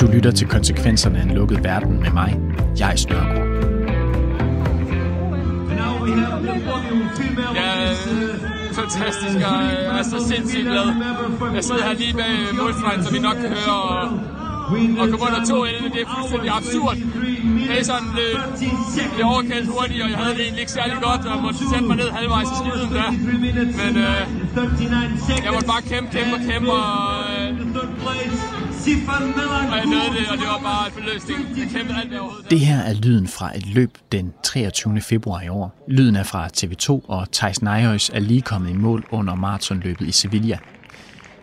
Du lytter til konsekvenserne af en lukket verden med mig, jeg Snørgaard. Ja, fantastisk, og jeg er så sindssygt glad. Jeg sidder her lige bag målstregen, som I nok kan høre, og, og komme under to ende, det er fuldstændig absurd. Paceren blev, blev overkaldt hurtigt, og jeg havde det egentlig ikke særlig godt, og måtte sætte mig ned halvvejs i skiden der. Men øh, jeg måtte bare kæmpe, kæmpe og kæmpe, og, øh, og jeg nåede det, og det var bare et forløsning. Jeg kæmpede alt, hvad overhovedet Det her er lyden fra et løb den 23. februar i år. Lyden er fra TV2, og Thijs Nejøjs er lige kommet i mål under maratonløbet i Sevilla.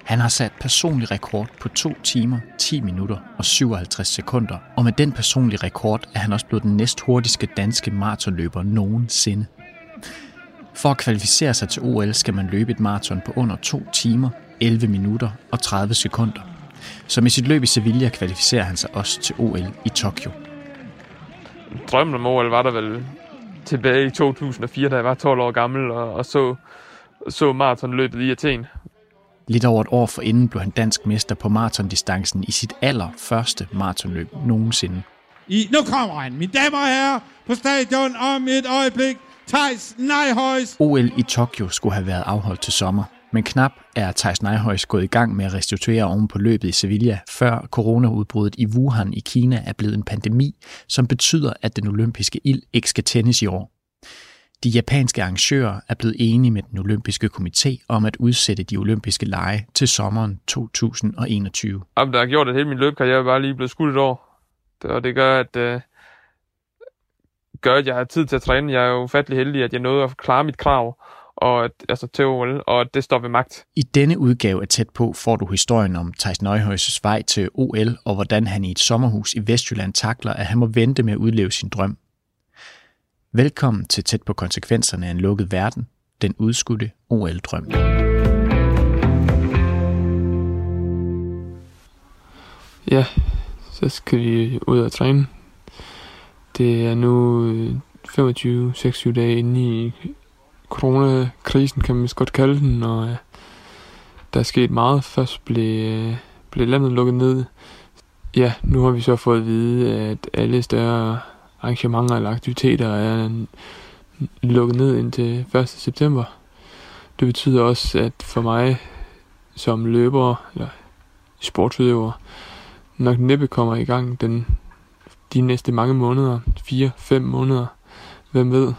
Han har sat personlig rekord på 2 timer, 10 minutter og 57 sekunder, og med den personlige rekord er han også blevet den næst hurtigste danske maratonløber nogensinde. For at kvalificere sig til OL skal man løbe et maraton på under 2 timer, 11 minutter og 30 sekunder. Så med sit løb i Sevilla kvalificerer han sig også til OL i Tokyo. drømmen om OL var der vel tilbage i 2004, da jeg var 12 år gammel og, og så, så maratonløbet i Athen. Lidt over et år forinden blev han dansk mester på maratondistancen i sit allerførste maratonløb nogensinde. I, nu kommer han, mine damer og herrer, på stadion om et øjeblik. Thijs Nijhøjs. OL i Tokyo skulle have været afholdt til sommer, men knap er Thijs Nejhøjs gået i gang med at restituere oven på løbet i Sevilla, før coronaudbruddet i Wuhan i Kina er blevet en pandemi, som betyder, at den olympiske ild ikke skal tændes i år. De japanske arrangører er blevet enige med den olympiske komité om at udsætte de olympiske lege til sommeren 2021. Jamen, der har gjort, at hele min løbkarriere bare lige blevet skudt et år. Det- Og det gør, at, øh, gør, at jeg har tid til at træne. Jeg er jo ufattelig heldig, at jeg nåede at klare mit krav og at, altså til OL, og at det står ved magt. I denne udgave af Tæt på får du historien om Thijs Nøjhøjs vej til OL, og hvordan han i et sommerhus i Vestjylland takler, at han må vente med at udleve sin drøm. Velkommen til Tæt på konsekvenserne af en lukket verden, den udskudte OL-drøm. Ja, så skal vi ud og træne. Det er nu øh, 25-26 dage inde i coronakrisen, kan man vist godt kalde den, og øh, der er sket meget. Først blev, øh, blev landet lukket ned. Ja, nu har vi så fået at vide, at alle større arrangementer eller aktiviteter er lukket ned indtil 1. september. Det betyder også, at for mig som løber eller sportsudøver, nok næppe kommer i gang den, de næste mange måneder, 4-5 måneder, hvem ved.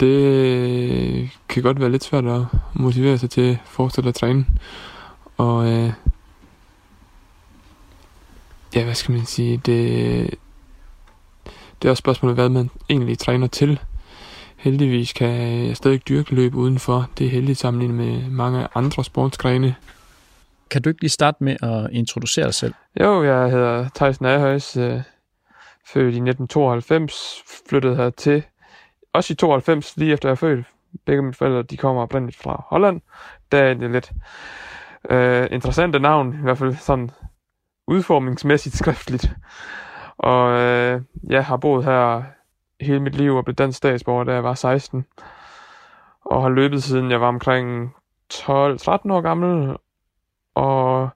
Det kan godt være lidt svært at motivere sig til at fortsætte at træne. Og øh, ja, hvad skal man sige, det, det er også spørgsmålet, hvad man egentlig træner til. Heldigvis kan jeg stadig dyrke løb udenfor. Det er heldigt sammenlignet med mange andre sportsgrene. Kan du ikke lige starte med at introducere dig selv? Jo, jeg hedder Thijs Nærhøjs, øh, født i 1992, flyttede her til, også i 92, lige efter jeg er født. Begge mine forældre, de kommer oprindeligt fra Holland. Der er det lidt øh, interessante navn, i hvert fald sådan udformningsmæssigt skriftligt. Og øh, jeg har boet her hele mit liv og blev dansk statsborger, da jeg var 16. Og har løbet siden jeg var omkring 12-13 år gammel, og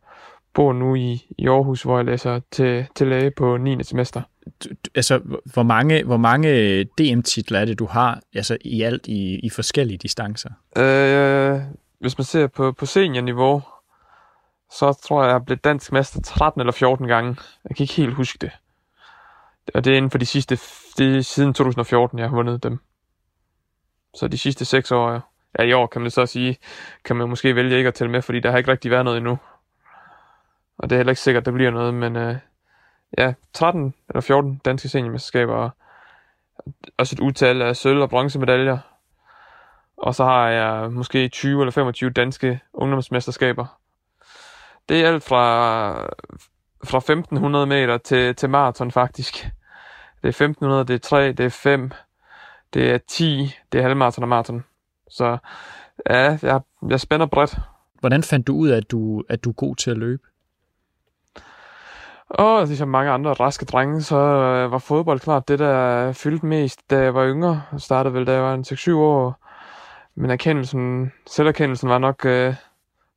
bor nu i, i Aarhus, hvor jeg læser til, til læge på 9. semester. Du, altså, hvor- mange, hvor mange DM-titler er det, du har altså, i alt i, i forskellige distancer? Øh, hvis man ser på, på seniorniveau, så tror jeg, jeg er blevet dansk mester 13 eller 14 gange. Jeg kan ikke helt huske det. Og det er inden for de sidste, det er siden 2014, jeg har vundet dem. Så de sidste 6 år, ja i år kan man så sige, kan man måske vælge ikke at tælle med, fordi der har ikke rigtig været noget endnu. Og det er heller ikke sikkert, der bliver noget, men øh, ja, 13 eller 14 danske seniormesterskaber, og også et utal af sølv- og bronzemedaljer. Og så har jeg måske 20 eller 25 danske ungdomsmesterskaber. Det er alt fra, fra 1500 meter til, til maraton faktisk. Det er 1500, det er 3, det er 5, det er 10, det er halvmaraton og maraton. Så ja, jeg, jeg spænder bredt. Hvordan fandt du ud af, at du, at du er god til at løbe? Og ligesom mange andre raske drenge, så øh, var fodbold klart det, der fyldte mest, da jeg var yngre. Jeg startede vel, da jeg var en 6-7 år. Men erkendelsen, selverkendelsen var nok øh,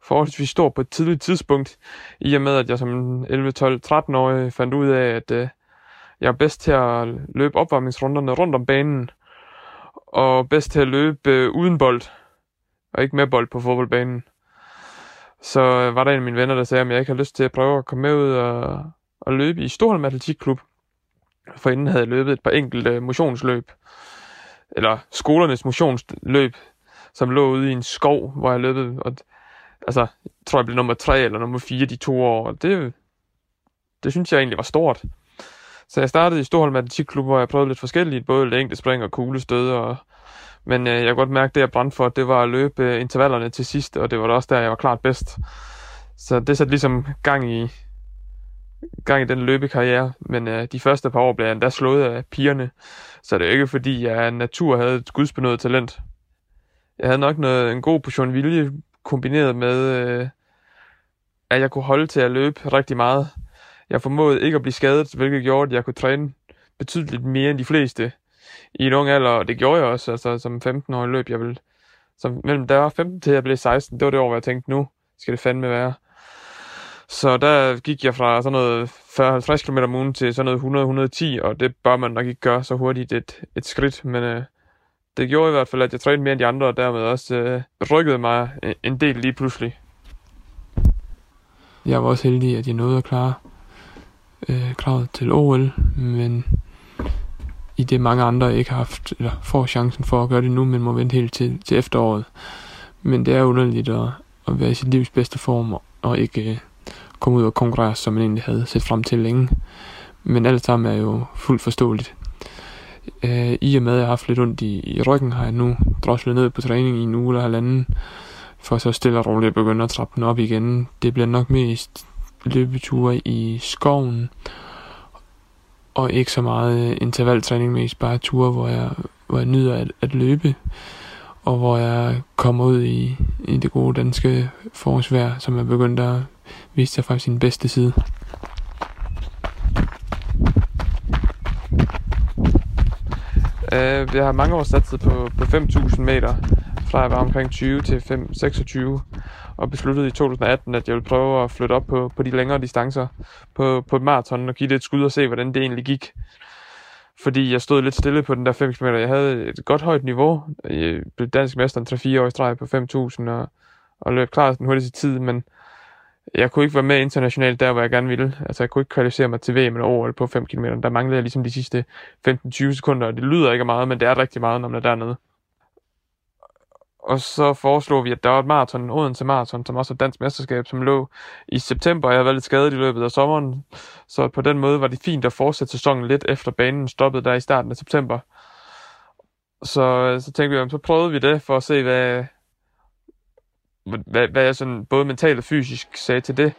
forholdsvis stor på et tidligt tidspunkt, i og med, at jeg som 11, 12, 13-årig fandt ud af, at øh, jeg er bedst til at løbe opvarmningsrunderne rundt om banen, og bedst til at løbe øh, uden bold, og ikke med bold på fodboldbanen. Så øh, var der en af mine venner, der sagde, at jeg ikke har lyst til at prøve at komme med ud og, at løbe i Storholm Atletikklub. For inden havde jeg løbet et par enkelte motionsløb, eller skolernes motionsløb, som lå ude i en skov, hvor jeg løbede. Og, altså, jeg tror, jeg blev nummer tre eller nummer fire de to år. Og det, det synes jeg egentlig var stort. Så jeg startede i Storholm Atletikklub, hvor jeg prøvede lidt forskelligt, både længde spring og kuglestød. Og, men øh, jeg kunne godt mærke, at det jeg brændte for, det var at løbe øh, intervallerne til sidst, og det var da også der, jeg var klart bedst. Så det satte ligesom gang i, gang i den løbekarriere, men øh, de første par år blev jeg endda slået af pigerne, så det er ikke fordi, jeg af natur havde et gudsbenået talent. Jeg havde nok noget, en god portion vilje kombineret med, øh, at jeg kunne holde til at løbe rigtig meget. Jeg formåede ikke at blive skadet, hvilket gjorde, at jeg kunne træne betydeligt mere end de fleste i en ung alder, og det gjorde jeg også, altså som 15-årig løb, jeg vil, som mellem der var 15 til jeg blev 16, det var det år, hvor jeg tænkte, nu skal det fandme være. Så der gik jeg fra sådan noget 40-50 km om ugen til sådan noget 100-110, og det bør man nok ikke gøre så hurtigt et, et skridt, men øh, det gjorde i hvert fald, at jeg trænede mere end de andre, og dermed også øh, rykkede mig øh, en del lige pludselig. Jeg var også heldig, at jeg nåede at klare øh, kravet til OL, men i det mange andre ikke har haft, eller får chancen for at gøre det nu, men må vente helt til, til efteråret. Men det er underligt at, at være i sit livs bedste form, og ikke øh, komme ud og konkurrere, som man egentlig havde set frem til længe. Men alt sammen er jo fuldt forståeligt. Øh, I og med, at jeg har haft lidt ondt i, i ryggen, har jeg nu droslet ned på træning i en uge eller halvanden, for så stille og roligt at begynde at trappe den op igen. Det bliver nok mest løbeture i skoven, og ikke så meget øh, intervaltræning, mest bare ture, hvor jeg, hvor jeg nyder at, at løbe, og hvor jeg kommer ud i, i det gode danske forårsvejr, som er begyndt at viste sig fra sin bedste side. Øh, uh, jeg har mange år satset på, på 5.000 meter, fra jeg var omkring 20 til 5, 26, og besluttede i 2018, at jeg ville prøve at flytte op på, på de længere distancer på, på et maraton og give det et skud og se, hvordan det egentlig gik. Fordi jeg stod lidt stille på den der 5 km. Jeg havde et godt højt niveau. Jeg blev dansk mester 3-4 år i streg på 5.000 og, og løb klart den hurtigste tid, men jeg kunne ikke være med internationalt der, hvor jeg gerne ville. Altså, jeg kunne ikke kvalificere mig til VM eller OL på 5 km. Der manglede jeg ligesom de sidste 15-20 sekunder, og det lyder ikke meget, men det er rigtig meget, når man er dernede. Og så foreslog vi, at der var et maraton, Odense Marathon, som også er dansk mesterskab, som lå i september. Jeg var lidt skadet i løbet af sommeren, så på den måde var det fint at fortsætte sæsonen lidt efter banen stoppede der i starten af september. Så, så tænkte vi, så prøvede vi det for at se, hvad, hvad, hvad jeg sådan både mentalt og fysisk sagde til det.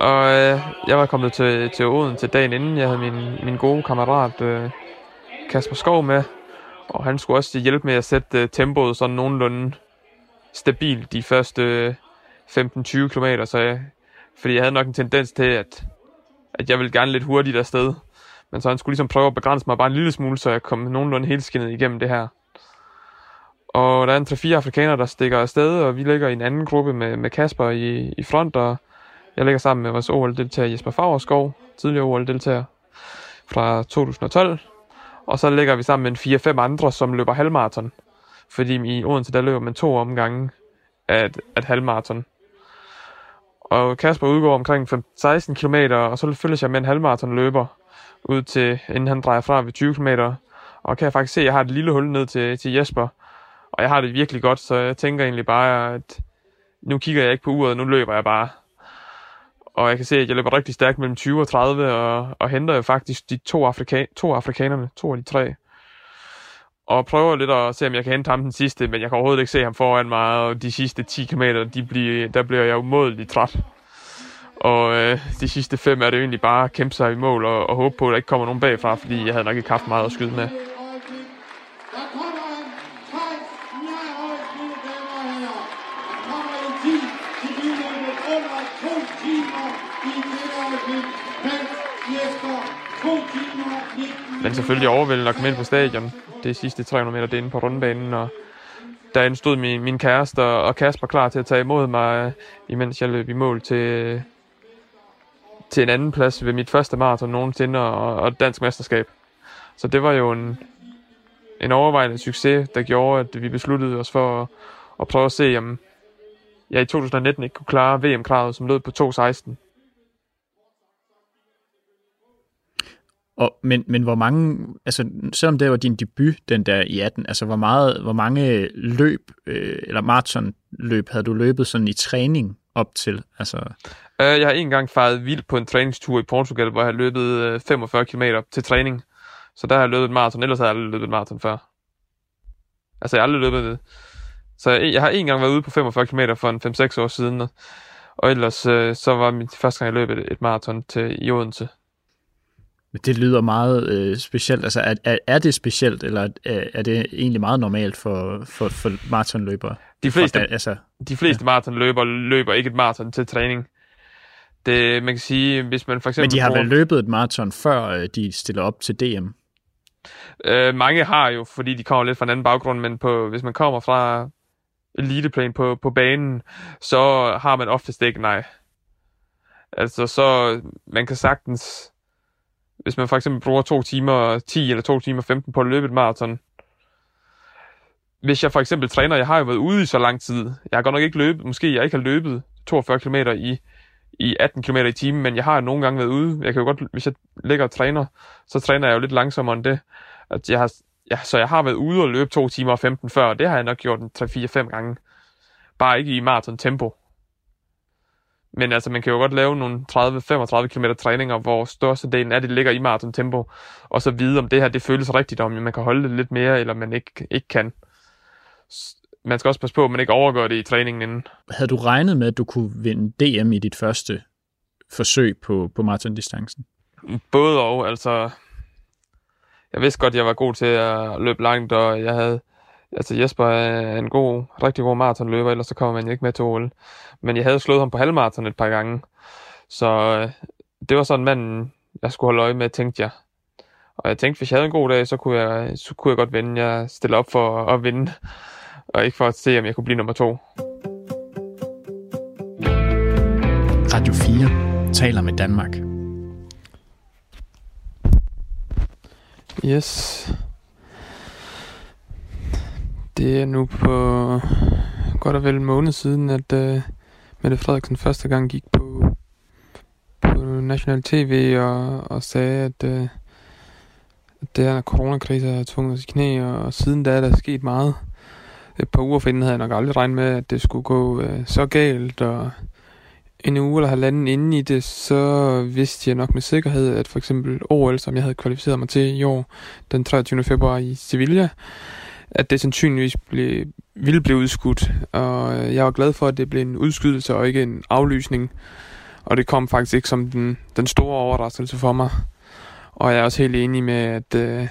Og øh, jeg var kommet til, til Oden til dagen inden. Jeg havde min, min gode kammerat øh, Kasper Skov med, og han skulle også hjælpe med at sætte øh, tempoet sådan nogenlunde stabilt de første 15-20 km, så jeg, fordi jeg havde nok en tendens til, at, at jeg ville gerne lidt hurtigt afsted. Men så han skulle ligesom prøve at begrænse mig bare en lille smule, så jeg kom nogenlunde helskinnet igennem det her. Og der er en 3-4 afrikanere, der stikker afsted, og vi ligger i en anden gruppe med, med Kasper i, i front, og jeg ligger sammen med vores OL-deltager Jesper Fagerskov, tidligere OL-deltager fra 2012. Og så ligger vi sammen med en 4-5 andre, som løber halvmarathon. Fordi i Odense, der løber man to omgange af et, af et halvmarathon. Og Kasper udgår omkring 16 km, og så følges jeg med en halvmarathon løber ud til, inden han drejer fra ved 20 km. Og kan jeg faktisk se, at jeg har et lille hul ned til, til Jesper. Og jeg har det virkelig godt, så jeg tænker egentlig bare, at nu kigger jeg ikke på uret, nu løber jeg bare. Og jeg kan se, at jeg løber rigtig stærkt mellem 20 og 30, og, og henter jo faktisk de to, afrika to afrikanerne, to af de tre. Og prøver lidt at se, om jeg kan hente ham den sidste, men jeg kan overhovedet ikke se ham foran mig, og de sidste 10 km, de bliver, der bliver jeg umådeligt træt. Og øh, de sidste fem er det egentlig bare at kæmpe sig i mål og, og håbe på, at der ikke kommer nogen bagfra, fordi jeg havde nok ikke haft meget at skyde med. Selvfølgelig overvældende at komme ind på stadion. Det sidste 300 meter, det er inde på rundbanen, og derinde stod min, min kæreste og, Kasper klar til at tage imod mig, øh, imens jeg løb i mål til, til en anden plads ved mit første maraton nogensinde og, og dansk mesterskab. Så det var jo en, en overvejende succes, der gjorde, at vi besluttede os for at, at prøve at se, om jeg i 2019 ikke kunne klare VM-kravet, som lød på 2.16. Og, men, men hvor mange, altså selvom det var din debut, den der i 18, altså hvor, meget, hvor mange løb, øh, eller maratonløb havde du løbet sådan i træning op til? Altså... Øh, jeg har en gang faret vildt på en træningstur i Portugal, hvor jeg har løbet øh, 45 km til træning. Så der har jeg løbet et maraton, ellers har jeg aldrig løbet et maraton før. Altså jeg har aldrig løbet det. Så jeg, jeg har en gang været ude på 45 km for en 5-6 år siden, og ellers øh, så var mit første gang, jeg løb et, et maraton til i Odense. Det lyder meget øh, specielt. Altså, er, er, er det specielt, eller er, er det egentlig meget normalt for, for, for maratonløbere? De fleste, for, altså, de fleste ja. maratonløbere løber ikke et maraton til træning. Det, man kan sige, hvis man for eksempel... Men de har bruger... vel løbet et maraton, før øh, de stiller op til DM? Øh, mange har jo, fordi de kommer lidt fra en anden baggrund, men på, hvis man kommer fra eliteplan på, på banen, så har man oftest ikke nej. Altså, så man kan sagtens hvis man for eksempel bruger 2 timer 10 eller 2 timer 15 på at løbe et maraton. Hvis jeg for eksempel træner, jeg har jo været ude i så lang tid. Jeg har godt nok ikke løbet, måske jeg ikke har løbet 42 km i, i 18 km i timen, men jeg har nogle gange været ude. Jeg kan jo godt, hvis jeg ligger og træner, så træner jeg jo lidt langsommere end det. At jeg har, ja, så jeg har været ude og løbe 2 timer og 15 før, og det har jeg nok gjort 3-4-5 gange. Bare ikke i maraton tempo. Men altså, man kan jo godt lave nogle 30-35 km træninger, hvor størstedelen af det ligger i maraton tempo, og så vide, om det her det føles rigtigt, om man kan holde det lidt mere, eller man ikke, ikke kan. Man skal også passe på, at man ikke overgør det i træningen inden. Havde du regnet med, at du kunne vinde DM i dit første forsøg på, på maratondistancen? Både og, altså... Jeg vidste godt, at jeg var god til at løbe langt, og jeg havde Altså Jesper er en god, rigtig god maratonløber, ellers så kommer man ikke med til OL. Men jeg havde slået ham på halvmaraton et par gange. Så øh, det var sådan manden, jeg skulle holde øje med, tænkte jeg. Og jeg tænkte, hvis jeg havde en god dag, så kunne jeg, så kunne jeg godt vinde. Jeg stiller op for at vinde, og ikke for at se, om jeg kunne blive nummer to. Radio 4 taler med Danmark. Yes. Det er nu på godt og vel en måned siden, at uh, Mette Frederiksen første gang gik på, på national tv og, og sagde, at, uh, at det her coronakrise har tvunget os i knæ, og, og siden da er der sket meget. Et par uger forinden havde jeg nok aldrig regnet med, at det skulle gå uh, så galt, og en uge eller halvanden inden i det, så vidste jeg nok med sikkerhed, at for eksempel OL, som jeg havde kvalificeret mig til i år, den 23. februar i Sevilla, at det sandsynligvis blev, ville blive udskudt. Og øh, jeg var glad for, at det blev en udskydelse og ikke en aflysning. Og det kom faktisk ikke som den, den store overraskelse for mig. Og jeg er også helt enig med, at øh,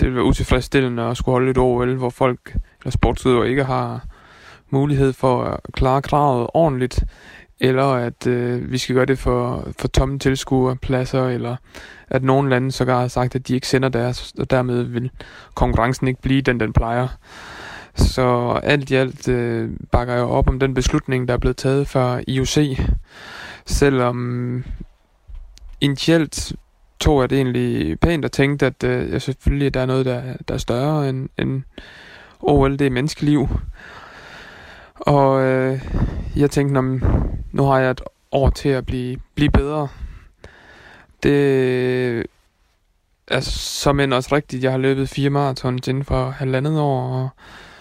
det ville være utilfredsstillende at skulle holde et OL, hvor folk eller sportsudøvere ikke har mulighed for at klare kravet ordentligt, eller at øh, vi skal gøre det for, for tomme tilskuerpladser, eller at nogle lande sågar har sagt, at de ikke sender deres, og dermed vil konkurrencen ikke blive den, den plejer. Så alt i alt øh, bakker jeg op om den beslutning, der er blevet taget fra IOC, selvom initielt tog jeg det egentlig pænt og tænkte, at øh, jeg selvfølgelig der er noget, der, der er større end, end OL, det er menneskeliv. Og øh, jeg tænkte, nu har jeg et år til at blive, blive bedre. Det er som end også rigtigt. Jeg har løbet fire maraton inden for halvandet år, og,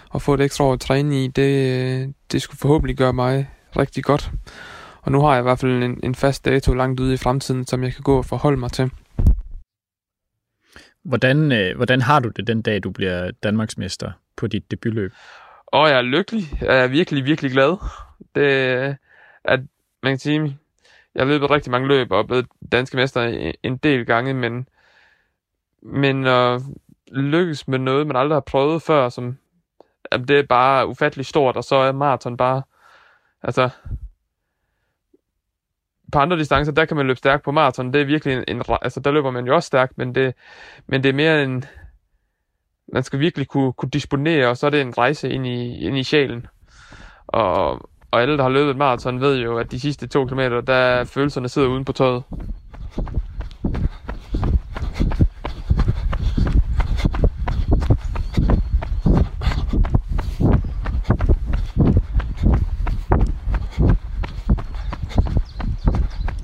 og få et ekstra år at træne i, det, det skulle forhåbentlig gøre mig rigtig godt. Og nu har jeg i hvert fald en, en fast dato langt ude i fremtiden, som jeg kan gå og forholde mig til. Hvordan, øh, hvordan har du det den dag, du bliver Danmarksmester på dit debutløb? Og jeg er lykkelig. Jeg er virkelig, virkelig glad. Det, at man kan sige, jeg har løbet rigtig mange løb og er blevet danske mester en del gange, men, men at lykkes med noget, man aldrig har prøvet før, som jamen, det er bare ufatteligt stort, og så er maraton bare, altså, på andre distancer, der kan man løbe stærkt på maraton. Det er virkelig en, en altså der løber man jo også stærkt, men det, men det er mere en, man skal virkelig kunne, kunne disponere, og så er det en rejse ind i, ind i sjælen. Og, og alle, der har løbet et maraton, ved jo, at de sidste to kilometer, der følelserne sidder uden på tøjet.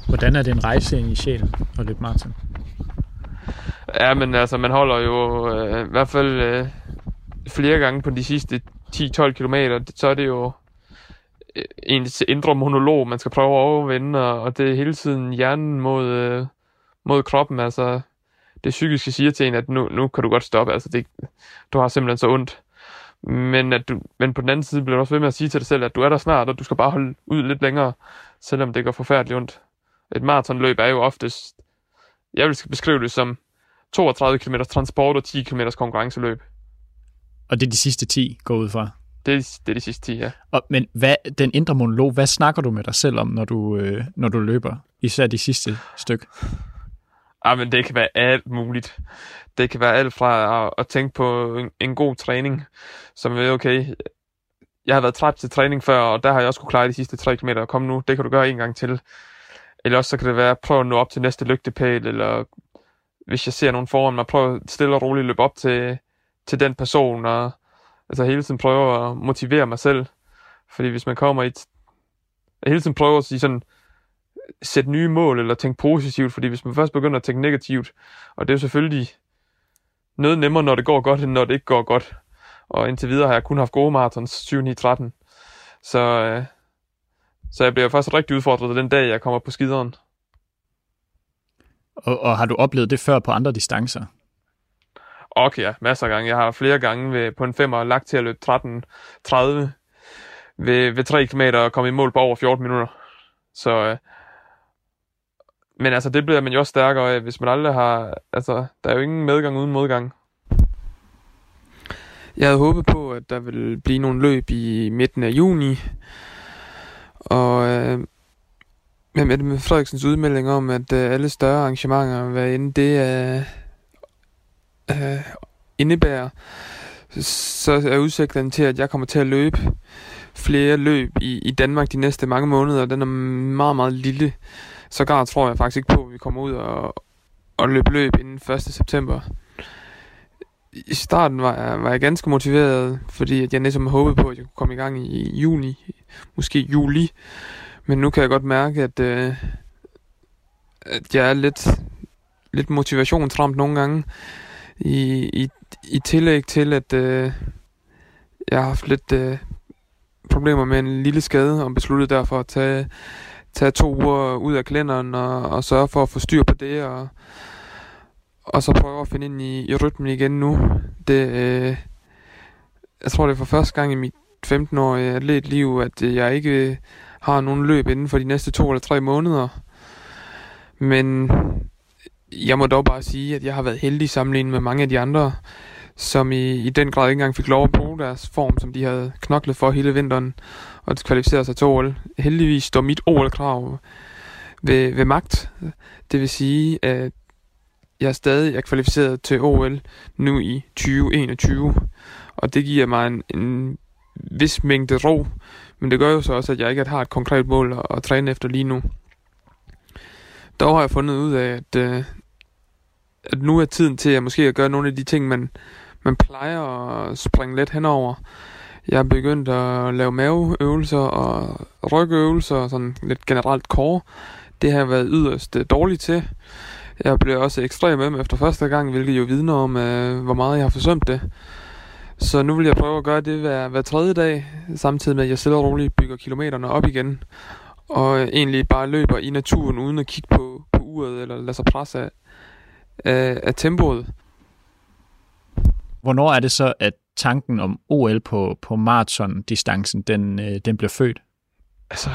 Hvordan er det en rejse ind i sjælen at løbe maraton? Ja, men altså, man holder jo øh, i hvert fald øh, flere gange på de sidste 10-12 kilometer, så er det jo Øh, ens indre monolog, man skal prøve at overvinde, og, og det er hele tiden hjernen mod, øh, mod kroppen, altså det psykiske siger til en, at nu, nu kan du godt stoppe, altså det, du har simpelthen så ondt. Men, at du, men på den anden side bliver du også ved med at sige til dig selv, at du er der snart, og du skal bare holde ud lidt længere, selvom det går forfærdeligt ondt. Et maratonløb er jo oftest, jeg vil beskrive det som 32 km transport og 10 km konkurrenceløb. Og det er de sidste 10, går ud fra? Det, er- det er de sidste 10, ja. Og, men hvad, den indre monolog, hvad snakker du med dig selv om, når du, øh, når du løber? Især de sidste stykke. Ah, men det kan være alt muligt. Det kan være alt fra at, at tænke på en, en god træning, som er okay, jeg har været træt til træning før, og der har jeg også kunne klare de sidste 3 km. Kom nu, det kan du gøre en gang til. Eller også så kan det være, prøv at nå op til næste lygtepæl, eller hvis jeg ser nogen foran mig, prøv at stille og roligt løbe op til, til den person, og altså hele tiden prøver at motivere mig selv. Fordi hvis man kommer i et... Jeg hele tiden prøver at sige sådan, sætte nye mål, eller tænke positivt, fordi hvis man først begynder at tænke negativt, og det er jo selvfølgelig noget nemmere, når det går godt, end når det ikke går godt. Og indtil videre har jeg kun haft gode marathons, 7 9 13 Så, øh, så jeg bliver først rigtig udfordret den dag, jeg kommer på skideren. Og, og har du oplevet det før på andre distancer? Okay, ja, masser af gange. Jeg har flere gange ved, på en femmer lagt til at løbe 13.30 ved, ved 3 km og komme i mål på over 14 minutter. Så, øh, men altså, det bliver man jo også stærkere af, hvis man aldrig har... Altså, der er jo ingen medgang uden modgang. Jeg havde håbet på, at der ville blive nogle løb i midten af juni. Og øh, med Mette Frederiksens udmelding om, at øh, alle større arrangementer, hvad end det er, øh, Øh, indebærer, så er udsigten til, at jeg kommer til at løbe flere løb i, i Danmark de næste mange måneder. Den er meget, meget lille. Sågar tror jeg faktisk ikke på, at vi kommer ud og, og løbe løb inden 1. september. I starten var jeg, var jeg ganske motiveret, fordi at jeg næsten håbede på, at jeg kunne komme i gang i juni, måske juli. Men nu kan jeg godt mærke, at, øh, at jeg er lidt, lidt motivationsramt nogle gange. I, i, i tillæg til, at øh, jeg har haft lidt øh, problemer med en lille skade, og besluttet derfor at tage, tage to uger ud af kalenderen og, og sørge for at få styr på det, og, og så prøve at finde ind i, i rytmen igen nu. Det, øh, jeg tror, det er for første gang i mit 15-årige atletliv, at øh, jeg ikke øh, har nogen løb inden for de næste to eller tre måneder. Men jeg må dog bare sige, at jeg har været heldig sammenlignet med mange af de andre, som i, i den grad ikke engang fik lov at bruge deres form, som de havde knoklet for hele vinteren, og kvalificeret sig til OL. Heldigvis står mit OL-krav ved, ved magt. Det vil sige, at jeg stadig er kvalificeret til OL nu i 2021, og det giver mig en, en vis mængde ro, men det gør jo så også, at jeg ikke har et konkret mål at, at træne efter lige nu. Dog har jeg fundet ud af, at, øh, at nu er tiden til at måske at gøre nogle af de ting, man, man plejer at springe lidt henover. Jeg er begyndt at lave maveøvelser og rygøvelser og sådan lidt generelt core. Det har jeg været yderst dårligt dårlig til. Jeg blev også ekstremt med efter første gang, hvilket jo vidner om, øh, hvor meget jeg har forsømt det. Så nu vil jeg prøve at gøre det hver, hver tredje dag, samtidig med at jeg stille og roligt bygger kilometerne op igen. Og øh, egentlig bare løber i naturen, uden at kigge på, på uret eller lade sig presse af, af, af tempoet. Hvornår er det så, at tanken om OL på, på maraton-distancen, den, øh, den blev født? Altså,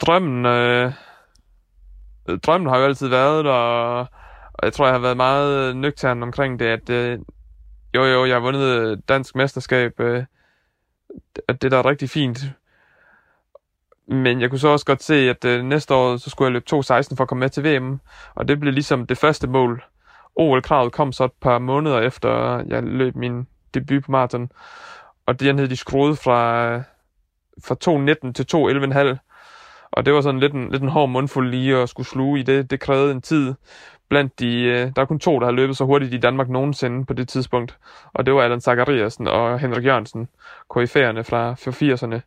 drømmen, øh, drømmen har jo altid været der, og, jeg tror, jeg har været meget nøgtern omkring det, at øh, jo, jo, jeg har vundet dansk mesterskab, øh, at det der er rigtig fint. Men jeg kunne så også godt se, at øh, næste år, så skulle jeg løbe 2.16 for at komme med til VM, og det blev ligesom det første mål. OL-kravet kom så et par måneder efter, jeg løb min debut på maraton. Og det havde de skruet fra, fra 2.19 til 2.11,5. Og det var sådan lidt en, lidt en hård mundfuld lige at skulle sluge i det. Det krævede en tid blandt de... Øh, der er kun to, der har løbet så hurtigt i Danmark nogensinde på det tidspunkt. Og det var Allan Zachariasen og Henrik Jørgensen, KF'erne fra 80'erne.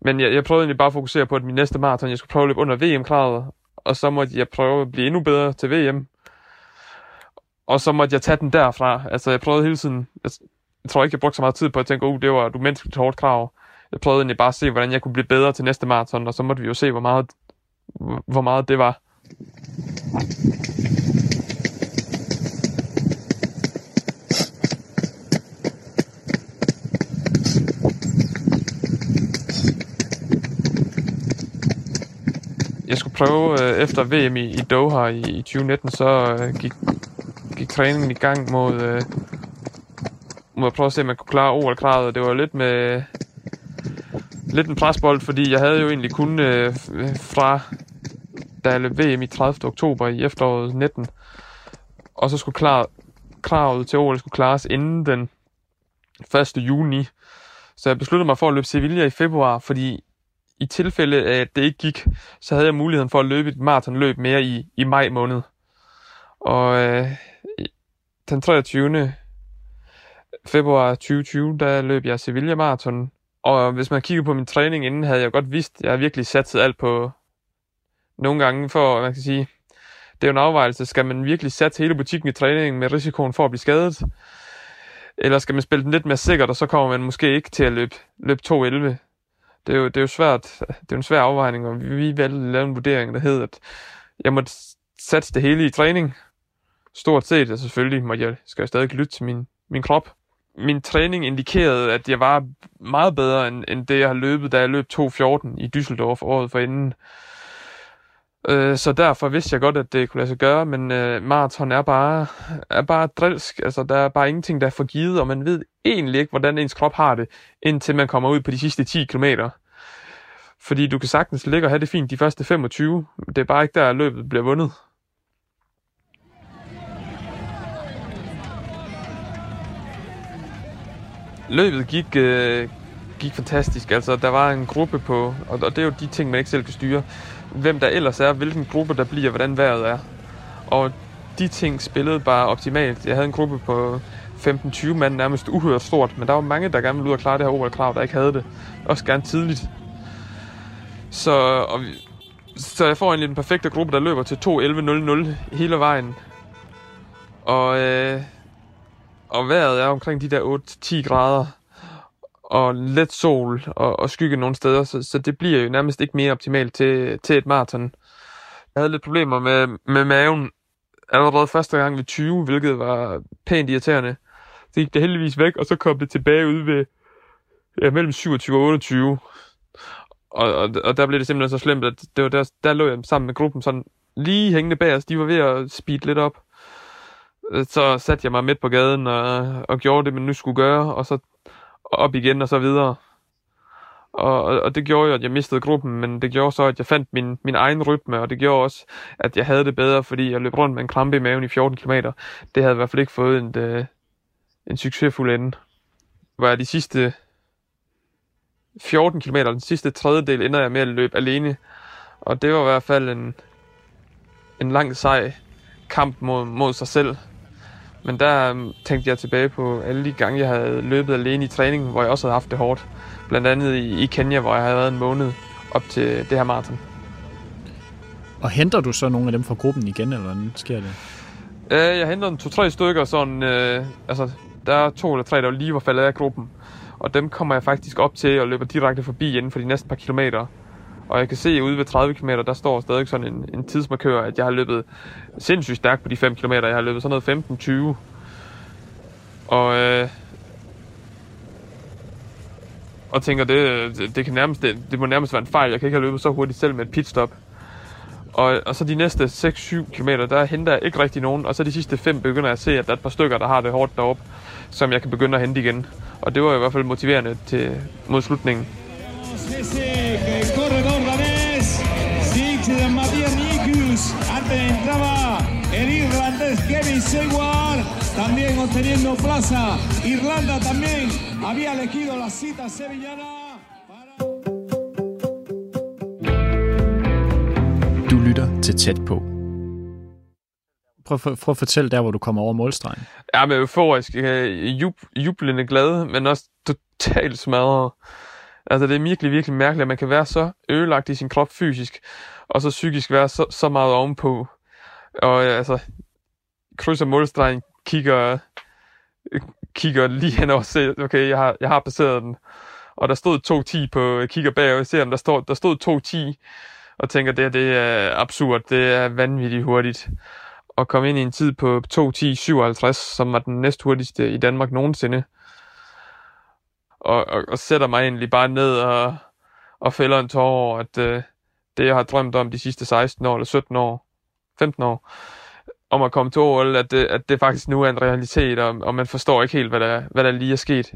Men jeg, jeg prøvede egentlig bare at fokusere på, at min næste maraton, jeg skulle prøve at løbe under VM-kravet, og så måtte jeg prøve at blive endnu bedre til VM. Og så måtte jeg tage den derfra. Altså, jeg prøvede hele tiden... Jeg, jeg tror ikke, jeg brugte så meget tid på at tænke, uh, det var du menneskeligt hårdt krav. Jeg prøvede egentlig bare at se, hvordan jeg kunne blive bedre til næste maraton, og så måtte vi jo se, hvor meget, hvor meget det var. Jeg skulle prøve øh, efter VM i, i Doha i, i 2019, så øh, gik, gik træningen i gang mod, øh, mod at prøve at se, om man kunne klare OL-kravet. Det var lidt med lidt en presbold, fordi jeg havde jo egentlig kun øh, fra da jeg løb VM i 30. oktober i efteråret 19, og så skulle klar, kravet til OL skulle klares inden den 1. juni. Så jeg besluttede mig for at løbe Sevilla i februar, fordi i tilfælde af, at det ikke gik, så havde jeg muligheden for at løbe et maratonløb mere i, i maj måned. Og øh, den 23. februar 2020, der løb jeg Sevilla Marathon. Og hvis man kigger på min træning inden, havde jeg godt vidst, at jeg virkelig satset alt på nogle gange for, man kan sige, det er jo en afvejelse. Skal man virkelig sætte hele butikken i træningen med risikoen for at blive skadet? Eller skal man spille den lidt mere sikkert, og så kommer man måske ikke til at løbe, løbe 2.11? Det er, jo, det er jo svært. Det er jo en svær afvejning, og vi valgte at lave en vurdering, der hed, at jeg måtte satse det hele i træning. Stort set, og selvfølgelig må jeg, skal jeg stadig lytte til min, min krop. Min træning indikerede, at jeg var meget bedre, end, end det, jeg har løbet, da jeg løb 2.14 i Düsseldorf året for inden. Øh, så derfor vidste jeg godt, at det kunne lade sig gøre, men øh, maraton er bare, er bare drilsk. Altså, der er bare ingenting, der er forgivet, og man ved egentlig ikke, hvordan ens krop har det, indtil man kommer ud på de sidste 10 km. Fordi du kan sagtens ligge og have det fint de første 25. Det er bare ikke der, løbet bliver vundet. Løbet gik, øh, gik fantastisk. Altså, der var en gruppe på, og, og det er jo de ting, man ikke selv kan styre hvem der ellers er, hvilken gruppe der bliver, hvordan vejret er. Og de ting spillede bare optimalt. Jeg havde en gruppe på 15-20 mand, nærmest uhørt stort, men der var mange, der gerne ville ud og klare det her OL-krav, der ikke havde det. Også gerne tidligt. Så, og, så jeg får egentlig den perfekte gruppe, der løber til 2.11.00 hele vejen. Og, øh, og vejret er omkring de der 8-10 grader og let sol og, og skygge nogle steder, så, så det bliver jo nærmest ikke mere optimalt til, til et maraton. Jeg havde lidt problemer med, med maven allerede første gang ved 20, hvilket var pænt irriterende. Så gik det heldigvis væk, og så kom det tilbage ud ved ja, mellem 27 og 28. Og, og, og der blev det simpelthen så slemt, at det var der, der lå jeg sammen med gruppen sådan lige hængende bag os. De var ved at speed lidt op. Øh, så satte jeg mig midt på gaden og, og gjorde det, man nu skulle gøre, og så op igen og så videre. Og, og, det gjorde jo, at jeg mistede gruppen, men det gjorde så, at jeg fandt min, min egen rytme, og det gjorde også, at jeg havde det bedre, fordi jeg løb rundt med en krampe i maven i 14 km. Det havde i hvert fald ikke fået en, øh, en succesfuld ende. Var de sidste 14 km, den sidste tredjedel, ender jeg med at løbe alene. Og det var i hvert fald en, en lang sej kamp mod, mod sig selv. Men der um, tænkte jeg tilbage på alle de gange, jeg havde løbet alene i træning, hvor jeg også havde haft det hårdt. Blandt andet i, i Kenya, hvor jeg havde været en måned op til det her maraton. Og henter du så nogle af dem fra gruppen igen, eller hvordan sker det? Øh, jeg henter en to-tre stykker, sådan, øh, altså, der er to eller tre, der lige var faldet af gruppen. Og dem kommer jeg faktisk op til og løber direkte forbi inden for de næste par kilometer. Og jeg kan se ude ved 30 km, der står stadig sådan en, en tidsmarkør, at jeg har løbet sindssygt stærkt på de 5 km. Jeg har løbet sådan noget 15-20. Og, øh, og tænker, det, det, kan nærmest, det, det må nærmest være en fejl. Jeg kan ikke have løbet så hurtigt selv med et pitstop. Og, og så de næste 6-7 km, der henter jeg ikke rigtig nogen. Og så de sidste 5 begynder jeg at se, at der er et par stykker, der har det hårdt deroppe, som jeg kan begynde at hente igen. Og det var i hvert fald motiverende til, mod slutningen. Irlandés Kevin Seward, también obteniendo plaza. Irlanda también había elegido la cita sevillana. Para... Du lytter til tæt på. Prøv, prøv, prøv at fortælle der, hvor du kommer over målstregen. Jeg er euforisk, jub, jublende glad, men også totalt smadret. Altså, det er virkelig, virkelig mærkeligt, at man kan være så ødelagt i sin krop fysisk, og så psykisk være så, så meget ovenpå. Og altså, krydser målstregen, kigger, kigger lige hen og ser, okay, jeg har, jeg har passeret den. Og der stod 2.10 på, jeg kigger bag og ser, om der, står, der stod 2.10, og tænker, det, det er absurd, det er vanvittigt hurtigt. Og komme ind i en tid på 2.10.57, som var den næst hurtigste i Danmark nogensinde. Og, og, og sætter mig egentlig bare ned og, og fælder en tår over, at øh, det, jeg har drømt om de sidste 16 år, eller 17 år, 15 år, om at komme til OL, at det, at det faktisk nu er en realitet, og, og man forstår ikke helt, hvad der, hvad der lige er sket.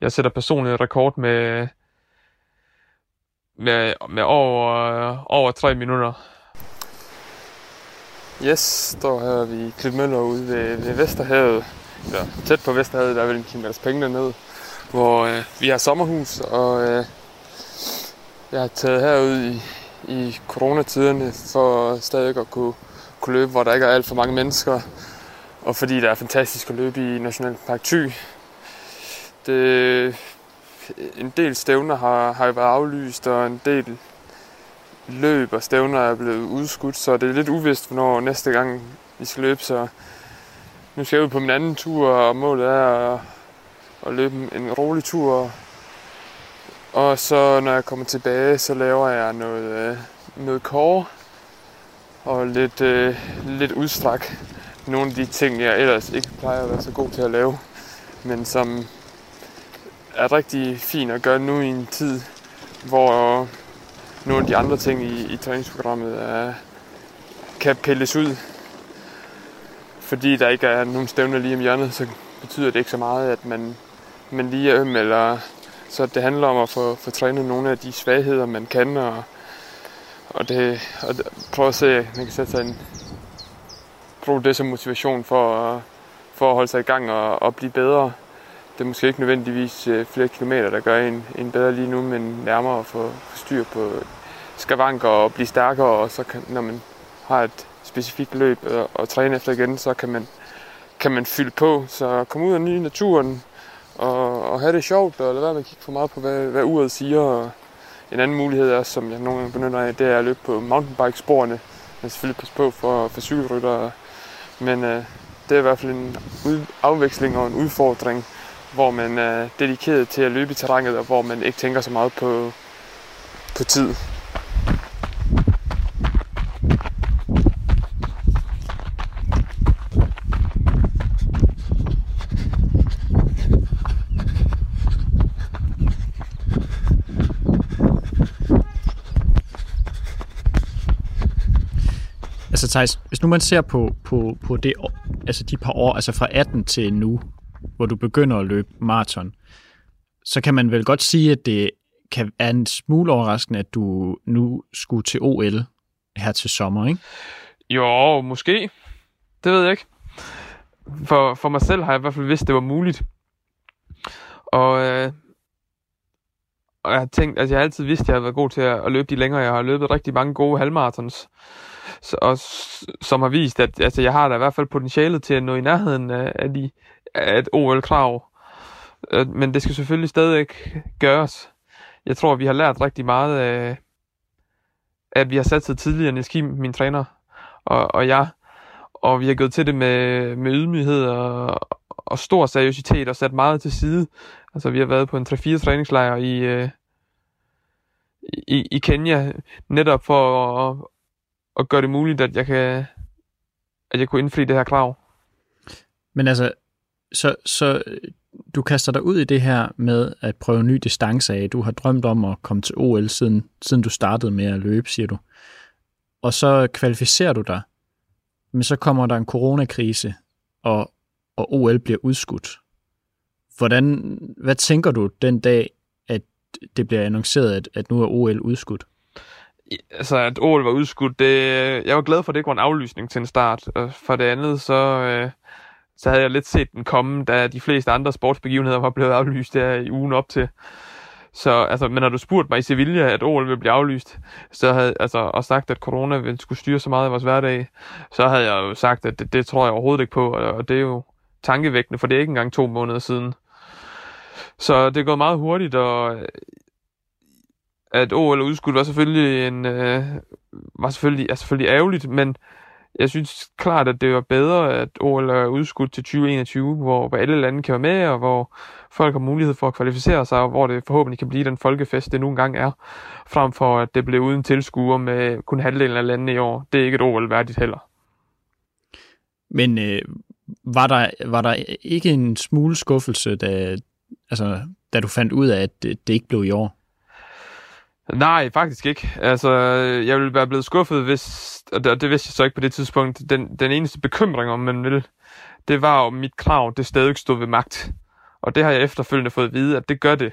Jeg sætter personligt rekord med, med, med over, over 3 minutter. Yes, står her ved Klitmøller ude ved, ved Vesterhavet. Ja, tæt på Vesterhavet, der er vel en kilometers penge dernede, hvor øh, vi har sommerhus, og øh, jeg har taget herud i, i coronatiderne for stadig at kunne kunne løbe, hvor der ikke er alt for mange mennesker, og fordi der er fantastisk at løbe i Nationalpark Thy. Det, en del stævner har, har været aflyst, og en del løb og stævner er blevet udskudt, så det er lidt uvist, hvornår næste gang vi skal løbe, så nu skal jeg ud på min anden tur, og målet er at, at løbe en rolig tur. Og så når jeg kommer tilbage, så laver jeg noget, øh, noget core, og lidt, øh, lidt udstræk nogle af de ting, jeg ellers ikke plejer at være så god til at lave, men som er rigtig fint at gøre nu i en tid, hvor nogle af de andre ting i, i træningsprogrammet er, kan pilles ud. Fordi der ikke er nogen stævner lige om hjørnet, så betyder det ikke så meget, at man, man lige er øm, eller så det handler om at få, få trænet nogle af de svagheder, man kan, og og, det, og prøve at se, at man kan sætte sig en, bruge det som motivation for, for at holde sig i gang og, og blive bedre. Det er måske ikke nødvendigvis øh, flere kilometer, der gør en, en bedre lige nu, men nærmere at få, få styr på skavanker og blive stærkere, og så kan, når man har et specifikt løb og, og træne efter igen, så kan man, kan man fylde på. Så komme ud og ny naturen og, og have det sjovt, og lade være med at kigge for meget på, hvad, hvad uret siger, og, en anden mulighed er, som jeg nogle gange benytter af, det er at løbe på mountainbike-sporene. Men selvfølgelig passe på for, for cykelryttere. Men øh, det er i hvert fald en ud, afveksling og en udfordring, hvor man er dedikeret til at løbe i terrænet, og hvor man ikke tænker så meget på, på tid. Altså Thijs, hvis nu man ser på, på, på det, altså de par år, altså fra 18 til nu, hvor du begynder at løbe maraton, så kan man vel godt sige, at det kan være en smule overraskende, at du nu skulle til OL her til sommer, ikke? Jo, måske. Det ved jeg ikke. For, for mig selv har jeg i hvert fald vidst, det var muligt. Og, øh, og jeg har tænkt, altså jeg har altid vidst, at jeg har været god til at, at løbe de længere. Jeg har løbet rigtig mange gode halvmarathons og som har vist, at altså, jeg har da i hvert fald potentialet til at nå i nærheden af, de, af et OL-krav. Øh, men det skal selvfølgelig stadig gøres. Jeg tror, vi har lært rigtig meget af, at vi har sat sig tidligere, Niels Kim, min træner, og, og jeg, og vi har gået til det med, med ydmyghed og, og stor seriøsitet og sat meget til side. Altså, vi har været på en 3-4 træningslejr i, øh, i, i Kenya, netop for at, og gøre det muligt, at jeg kan at jeg kunne indfri det her krav. Men altså, så, så du kaster dig ud i det her med at prøve ny distance af. Du har drømt om at komme til OL, siden, siden du startede med at løbe, siger du. Og så kvalificerer du dig, men så kommer der en coronakrise, og, og OL bliver udskudt. Hvordan, hvad tænker du den dag, at det bliver annonceret, at, at nu er OL udskudt? Altså, at OL var udskudt, det, jeg var glad for, at det ikke var en aflysning til en start. Og for det andet, så, øh, så havde jeg lidt set den komme, da de fleste andre sportsbegivenheder var blevet aflyst der i ugen op til. Så, altså, men når du spurgte mig i Sevilla, at OL ville blive aflyst, så havde, altså, og sagt, at corona ville skulle styre så meget af vores hverdag, så havde jeg jo sagt, at det, det tror jeg overhovedet ikke på, og, og det er jo tankevækkende, for det er ikke engang to måneder siden. Så det er gået meget hurtigt, og at OL er udskudt var selvfølgelig en, øh, var selvfølgelig, er selvfølgelig ærgerligt, men jeg synes klart, at det var bedre, at OL er udskudt til 2021, hvor, hvor alle lande kan være med, og hvor folk har mulighed for at kvalificere sig, og hvor det forhåbentlig kan blive den folkefest, det nu engang er, frem for at det blev uden tilskuer med kun halvdelen af landene i år. Det er ikke et OL værdigt heller. Men øh, var, der, var der ikke en smule skuffelse, da, altså, da du fandt ud af, at det, det ikke blev i år? Nej, faktisk ikke. Altså, jeg ville være blevet skuffet, hvis, og det, det vidste jeg så ikke på det tidspunkt, den, den eneste bekymring, om man vil, det var, om mit krav, det stadig stod ved magt. Og det har jeg efterfølgende fået at vide, at det gør det.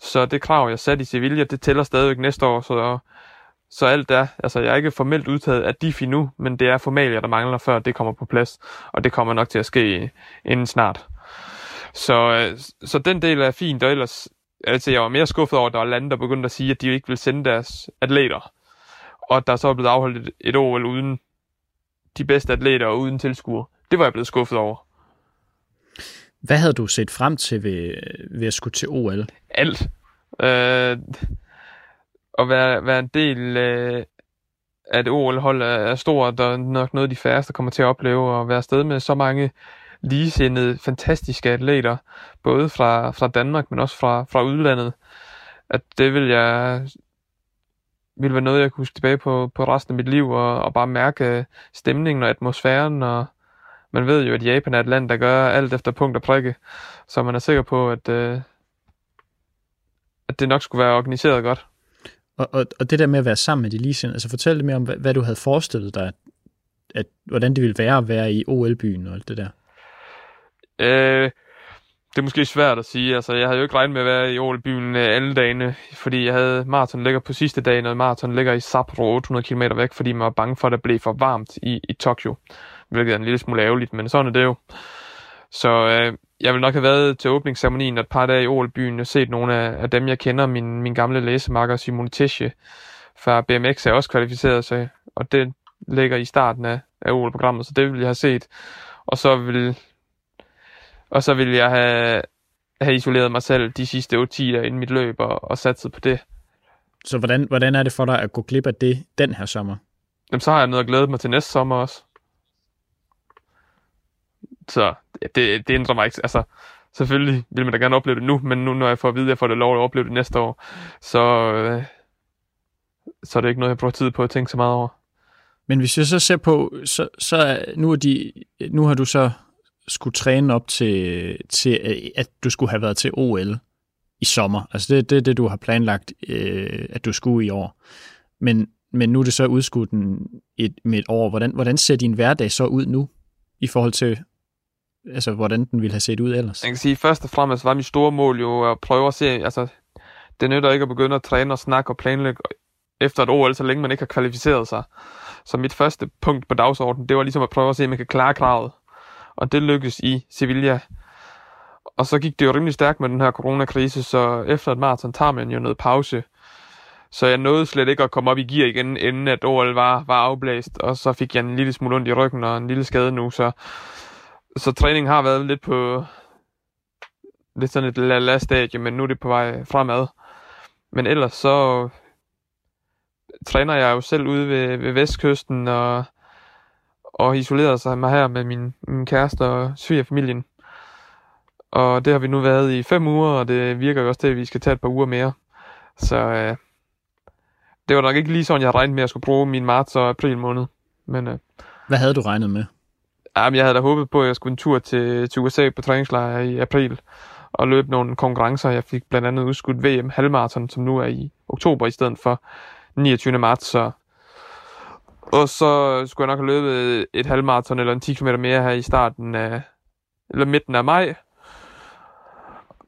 Så det krav, jeg satte i Sevilla, det tæller stadigvæk næste år, så, så alt er, altså jeg er ikke formelt udtaget af DIFI nu, men det er formalier, der mangler, før det kommer på plads, og det kommer nok til at ske inden snart. Så, øh, så den del er fint, og ellers altså jeg var mere skuffet over, at der var lande, der begyndte at sige, at de ikke ville sende deres atleter. Og der så er blevet afholdt et, et OL uden de bedste atleter og uden tilskuere. Det var jeg blevet skuffet over. Hvad havde du set frem til ved, ved at skulle til OL? Alt. Øh, at være, være en del øh, af et OL-hold er, er stort, og nok noget, de færreste kommer til at opleve, og være afsted med så mange ligesindede, fantastiske atleter, både fra, fra Danmark, men også fra, fra udlandet, at det vil jeg vil være noget, jeg kunne huske tilbage på, på resten af mit liv, og, og bare mærke stemningen og atmosfæren, og man ved jo, at Japan er et land, der gør alt efter punkt og prikke, så man er sikker på, at, øh, at det nok skulle være organiseret godt. Og, og, og det der med at være sammen med de ligesindede, altså fortæl lidt mere om, hvad, hvad du havde forestillet dig, at, hvordan det ville være at være i OL-byen og alt det der. Øh, det er måske svært at sige. Altså, jeg havde jo ikke regnet med at være i Ålbyen øh, alle dagene, fordi jeg havde maraton ligger på sidste dag, og maraton ligger i Sapporo 800 km væk, fordi man var bange for, at det blev for varmt i, i Tokyo. Hvilket er en lille smule ærgerligt, men sådan er det jo. Så øh, jeg vil nok have været til åbningsceremonien et par dage i Ålbyen og set nogle af, af dem, jeg kender. Min, min gamle læsemarker Simon Tesche fra BMX er også kvalificeret sig, og det ligger i starten af, af OL-programmet, så det vil jeg have set. Og så vil og så ville jeg have, have isoleret mig selv de sidste 8-10 inden mit løb og, og satset på det. Så hvordan, hvordan er det for dig at gå glip af det den her sommer? Jamen, så har jeg noget at glæde mig til næste sommer også. Så det, det ændrer mig ikke. Altså, selvfølgelig vil man da gerne opleve det nu, men nu når jeg får at vide, at jeg får det lov at opleve det næste år, så, øh, så er det ikke noget, jeg bruger tid på at tænke så meget over. Men hvis jeg så ser på, så, så nu, er de, nu har du så skulle træne op til, til, øh, at du skulle have været til OL i sommer. Altså det er det, det, du har planlagt, øh, at du skulle i år. Men, men nu er det så udskudt et, med et år. Hvordan, hvordan ser din hverdag så ud nu, i forhold til, altså, hvordan den ville have set ud ellers? Jeg kan sige, først og fremmest var mit store mål jo at prøve at se, altså, det nytter ikke at begynde at træne og snakke og planlægge efter et OL, så længe man ikke har kvalificeret sig. Så mit første punkt på dagsordenen, det var ligesom at prøve at se, om man kan klare kravet og det lykkedes i Sevilla. Og så gik det jo rimelig stærkt med den her coronakrise, så efter et maraton tager man jo noget pause. Så jeg nåede slet ikke at komme op i gear igen, inden at OL var, var afblæst, og så fik jeg en lille smule ondt i ryggen og en lille skade nu, så, så træningen har været lidt på lidt sådan et lille stadie, men nu er det på vej fremad. Men ellers så træner jeg jo selv ude ved, ved vestkysten, og og isoleret sig mig her med min, min kæreste og svigerfamilien. Og det har vi nu været i fem uger, og det virker jo også til, at vi skal tage et par uger mere. Så øh, det var nok ikke lige sådan, jeg regnede med, at jeg skulle bruge min marts og april måned. Men, øh, Hvad havde du regnet med? Jamen, jeg havde da håbet på, at jeg skulle en tur til, til USA på træningslejr i april og løbe nogle konkurrencer. Jeg fik blandt andet udskudt VM halvmarathon, som nu er i oktober i stedet for 29. marts, så og så skulle jeg nok have løbet et halvmarathon eller en 10 km mere her i starten af, eller midten af maj.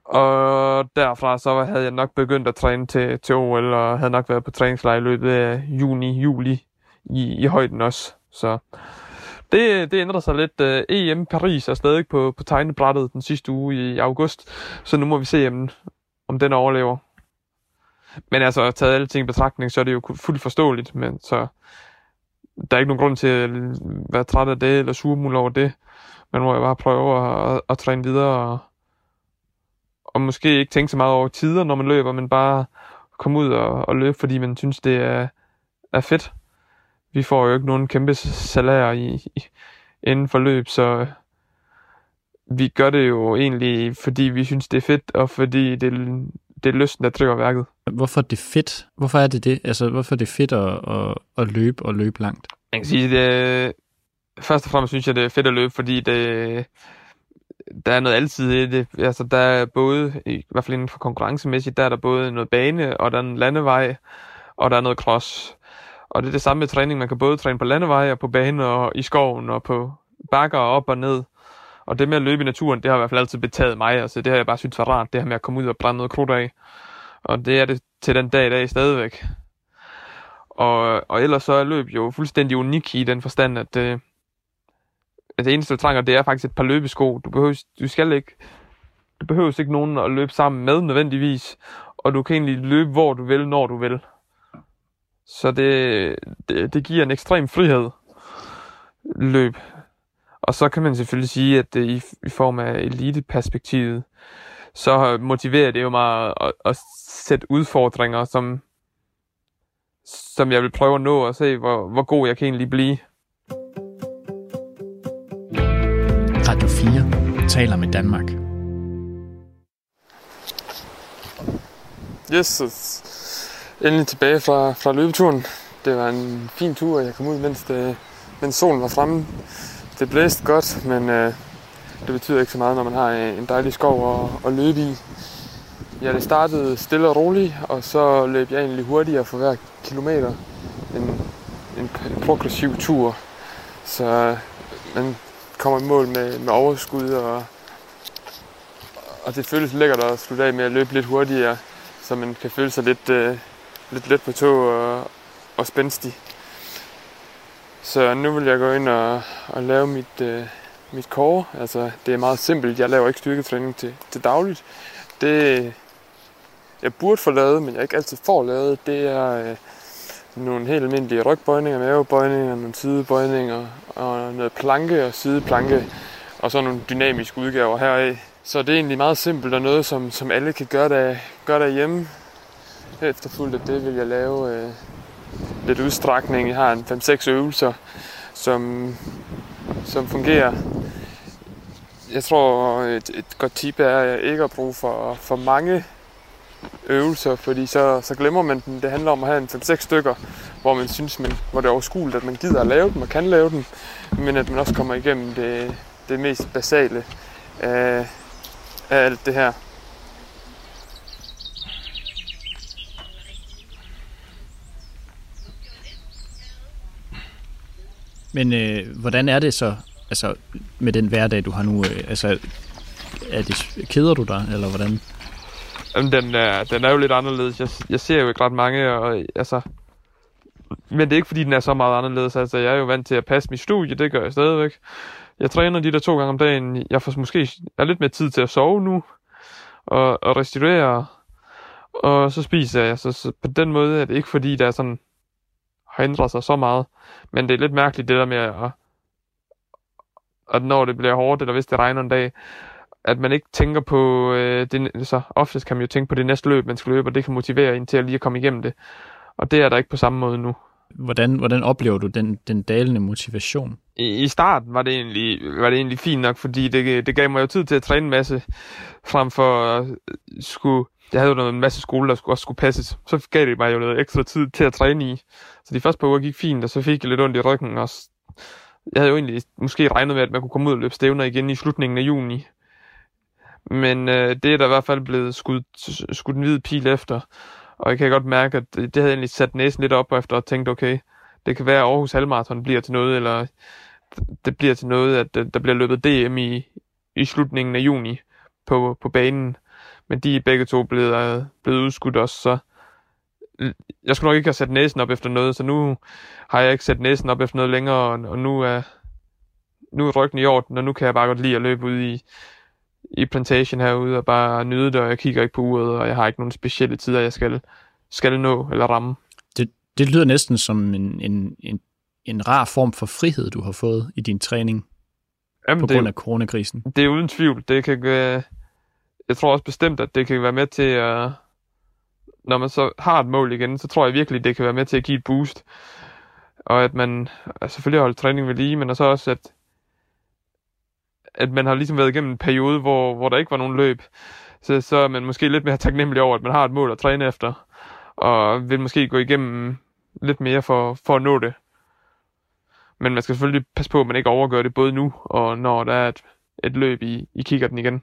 Og derfra så havde jeg nok begyndt at træne til, til OL, og havde nok været på træningslejr i løbet af juni, juli i, i højden også. Så Det, det ændrer sig lidt. Øh, uh, EM Paris er stadig på, på tegnebrættet den sidste uge i august, så nu må vi se, om, om den overlever. Men altså, taget alle ting i betragtning, så er det jo fuldt forståeligt, men så der er ikke nogen grund til at være træt af det, eller surmul over det. Man må jo bare prøve at, at, at træne videre, og, og måske ikke tænke så meget over tider, når man løber, men bare komme ud og, og løbe, fordi man synes, det er, er fedt. Vi får jo ikke nogen kæmpe salærer i, i, inden for løb, så vi gør det jo egentlig, fordi vi synes, det er fedt, og fordi det, det er lysten, der driver værket. Hvorfor er det fedt? Hvorfor er det det? Altså, hvorfor er det fedt at, at, at løbe og løbe langt? Jeg kan sige, det, først og fremmest synes jeg, det er fedt at løbe, fordi det, der er noget altid i det. Altså, der er både, i hvert fald inden for konkurrencemæssigt, der er der både noget bane, og der er en landevej, og der er noget cross. Og det er det samme med træning. Man kan både træne på landevej og på bane og i skoven og på bakker og op og ned. Og det med at løbe i naturen, det har i hvert fald altid betaget mig. Altså, det har jeg bare synes var rart, det her med at komme ud og brænde noget krudt af. Og det er det til den dag i dag stadigvæk. Og, og ellers så er løb jo fuldstændig unik i den forstand, at, øh, at det eneste, du trænger, det er faktisk et par løbesko. Du, behøver, du skal ikke, du behøver ikke nogen at løbe sammen med nødvendigvis, og du kan egentlig løbe, hvor du vil, når du vil. Så det, det, det giver en ekstrem frihed løb. Og så kan man selvfølgelig sige, at det i, i form af eliteperspektivet, så motiverer det jo mig at, at sætte udfordringer, som, som jeg vil prøve at nå og se, hvor, hvor god jeg kan egentlig blive. Radio 4 taler med Danmark. Yes, endelig tilbage fra, fra løbeturen. Det var en fin tur, og jeg kom ud, mens, det, mens solen var fremme. Det blæste godt, men øh, det betyder ikke så meget, når man har øh, en dejlig skov at, at løbe i. Ja, det startede stille og roligt, og så løb jeg egentlig hurtigere for hver kilometer. En, en, en progressiv tur. Så øh, man kommer i mål med, med overskud, og, og det føles lækkert at slutte af med at løbe lidt hurtigere, så man kan føle sig lidt, øh, lidt let på tog og, og spændstig. Så nu vil jeg gå ind og, og lave mit, øh, mit core. Altså, det er meget simpelt. Jeg laver ikke styrketræning til, til dagligt. Det, jeg burde få lavet, men jeg ikke altid får lavet, det er øh, nogle helt almindelige rygbøjninger, mavebøjninger, nogle sidebøjninger, og noget planke og sideplanke, og så nogle dynamiske udgaver heraf. Så det er egentlig meget simpelt og noget, som, som alle kan gøre, der, gøre derhjemme. Efterfulgt af det vil jeg lave øh, lidt udstrækning. Jeg har en 5-6 øvelser, som, som fungerer. Jeg tror, et, et godt tip er ikke at bruge for, for mange øvelser, fordi så, så glemmer man dem. Det handler om at have en 5-6 stykker, hvor man synes, man, hvor det er overskueligt, at man gider at lave dem og kan lave dem, men at man også kommer igennem det, det mest basale af, af alt det her. Men øh, hvordan er det så altså, med den hverdag, du har nu? Øh, altså, er det, keder du dig, eller hvordan? Jamen, den er, den er jo lidt anderledes. Jeg, jeg ser jo ikke ret mange, og altså... Men det er ikke, fordi den er så meget anderledes. Altså, jeg er jo vant til at passe mit studie, det gør jeg stadigvæk. Jeg træner de der to gange om dagen. Jeg får måske er lidt mere tid til at sove nu, og, og restituere. Og så spiser jeg. Så, så på den måde er det ikke, fordi der er sådan har ændret sig så meget. Men det er lidt mærkeligt, det der med at, at når det bliver hårdt, eller hvis det regner en dag, at man ikke tænker på øh, det, så oftest kan man jo tænke på det næste løb, man skal løbe, og det kan motivere en til at lige at komme igennem det. Og det er der ikke på samme måde nu. Hvordan, hvordan oplever du den, den dalende motivation? I, I starten var det, egentlig, var det egentlig fint nok, fordi det, det gav mig jo tid til at træne en masse, frem for at skulle... Jeg havde jo en masse skole, der skulle, også skulle passes. Så gav det mig jo noget ekstra tid til at træne i. Så de første par uger gik fint, og så fik jeg lidt ondt i ryggen. Og jeg havde jo egentlig måske regnet med, at man kunne komme ud og løbe stævner igen i slutningen af juni. Men øh, det er der i hvert fald blevet skudt, skudt en hvid pil efter. Og jeg kan godt mærke, at det havde egentlig sat næsen lidt op efter og tænkt, okay, det kan være, at Aarhus Halmarathon bliver til noget, eller det bliver til noget, at der bliver løbet DM i, i slutningen af juni på, på banen. Men de er begge to blevet, øh, blevet udskudt også, så jeg skulle nok ikke have sat næsen op efter noget, så nu har jeg ikke sat næsen op efter noget længere, og, og nu er, nu er ryggen i orden, og nu kan jeg bare godt lide at løbe ud i, i plantation herude, og bare nyde det, og jeg kigger ikke på uret, og jeg har ikke nogen specielle tider, jeg skal, skal nå eller ramme. Det, det lyder næsten som en, en, en, en rar form for frihed, du har fået i din træning Jamen, på det, grund af coronakrisen. det er uden tvivl. Det kan, jeg tror også bestemt, at det kan være med til at, når man så har et mål igen, så tror jeg virkelig, det kan være med til at give et boost. Og at man altså selvfølgelig holder træning ved lige, men så også, at, at man har ligesom været igennem en periode, hvor, hvor der ikke var nogen løb. Så, så er man måske lidt mere taknemmelig over, at man har et mål at træne efter. Og vil måske gå igennem lidt mere for, for at nå det. Men man skal selvfølgelig passe på, at man ikke overgør det både nu, og når der er et, et løb i, i kikkerten igen.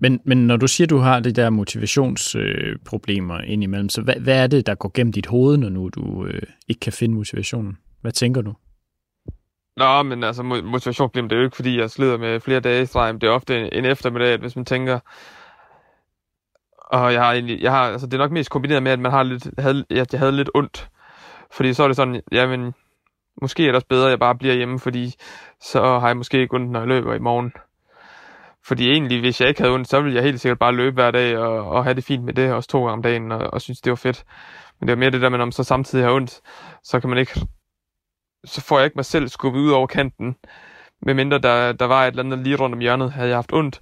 Men, men når du siger, du har de der motivationsproblemer øh, indimellem, så hvad, hvad er det, der går gennem dit hoved, når nu du øh, ikke kan finde motivationen? Hvad tænker du? Nå, men altså mo- det er jo ikke, fordi jeg slider med flere dage i streg, men det er ofte en, en eftermiddag, at hvis man tænker, og jeg har egentlig, jeg har, altså det er nok mest kombineret med, at man har lidt, havde, at jeg havde lidt ondt. Fordi så er det sådan, jamen, måske er det også bedre, at jeg bare bliver hjemme, fordi så har jeg måske ikke ondt, når jeg løber i morgen. Fordi egentlig, hvis jeg ikke havde ondt, så ville jeg helt sikkert bare løbe hver dag og, og have det fint med det, også to gange om dagen, og, og synes, det var fedt. Men det var mere det der, med, om så samtidig har ondt, så kan man ikke så får jeg ikke mig selv skubbet ud over kanten. Medmindre der, der var et eller andet lige rundt om hjørnet. Havde jeg haft ondt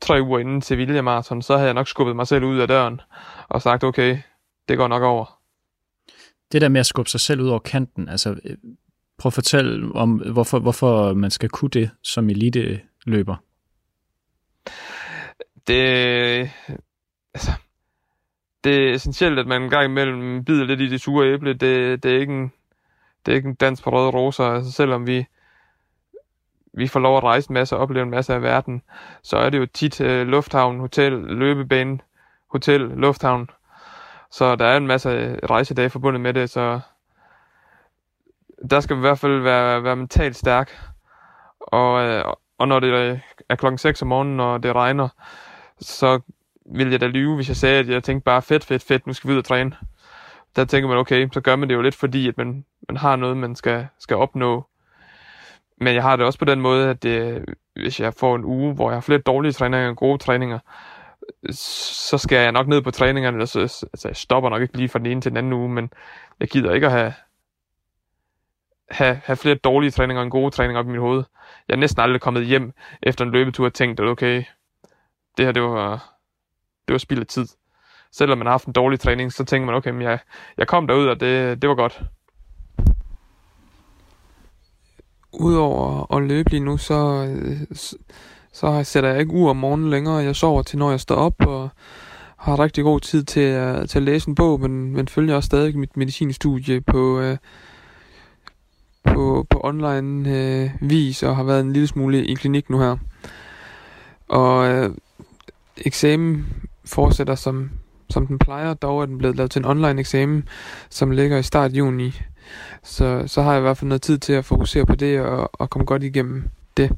tre uger inden til Sevilla Marathon, så havde jeg nok skubbet mig selv ud af døren og sagt, okay, det går nok over. Det der med at skubbe sig selv ud over kanten, altså øh, prøv at fortælle om, hvorfor, hvorfor man skal kunne det som elite-løber. Det, altså, det er essentielt, at man en gang imellem bider lidt i det sure æble. Det, det er ikke en, det er ikke en dans på røde roser. Altså, selvom vi, vi får lov at rejse en masse og opleve en masse af verden, så er det jo tit uh, lufthavn, hotel, løbebane, hotel, lufthavn. Så der er en masse øh, rejsedage forbundet med det, så der skal vi i hvert fald være, være mentalt stærk. Og, øh, og når det øh, er klokken 6 om morgenen, og det regner, så vil jeg da lyve, hvis jeg sagde, at jeg tænkte bare, fedt, fedt, fedt, nu skal vi ud og træne. Der tænker man, okay, så gør man det jo lidt fordi, at man, man har noget, man skal, skal opnå. Men jeg har det også på den måde, at det, hvis jeg får en uge, hvor jeg har flere dårlige træninger end gode træninger, så skal jeg nok ned på træningerne. eller så, altså, jeg stopper nok ikke lige fra den ene til den anden uge, men jeg gider ikke at have, have, have flere dårlige træninger end gode træninger op i mit hoved. Jeg er næsten aldrig kommet hjem efter en løbetur og tænkt, at okay, det her det var, det var spild af tid. Selvom man har haft en dårlig træning, så tænker man, okay, men jeg, jeg kom derud, og det, det var godt. Udover at løbe lige nu, så, så sætter jeg ikke ur om morgenen længere. Jeg sover til, når jeg står op, og har rigtig god tid til at, til at læse en bog, men, men følger også stadig mit medicinstudie på, øh, på, på online øh, vis, og har været en lille smule i klinik nu her. Og øh, eksamen fortsætter som, som den plejer, dog er den blevet lavet til en online eksamen, som ligger i start juni. Så, så har jeg i hvert fald noget tid til at fokusere på det og, og komme godt igennem det.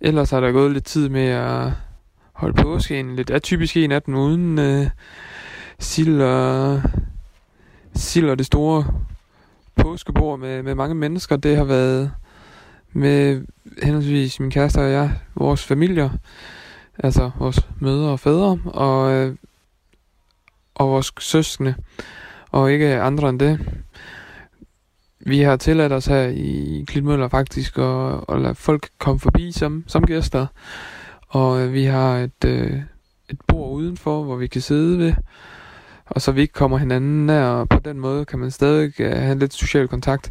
Ellers har der gået lidt tid med at holde påske, en lidt atypisk en af den uden øh, sild og, sild og det store påskebord med, med mange mennesker. Det har været med henholdsvis min kæreste og jeg, vores familier, altså vores mødre og fædre, og, øh, og vores søskende, og ikke andre end det. Vi har tilladt os her i Klitmøller faktisk at, at lade folk komme forbi som, som gæster, og øh, vi har et, øh, et bord udenfor, hvor vi kan sidde ved, og så vi ikke kommer hinanden nær, og på den måde kan man stadig øh, have lidt social kontakt,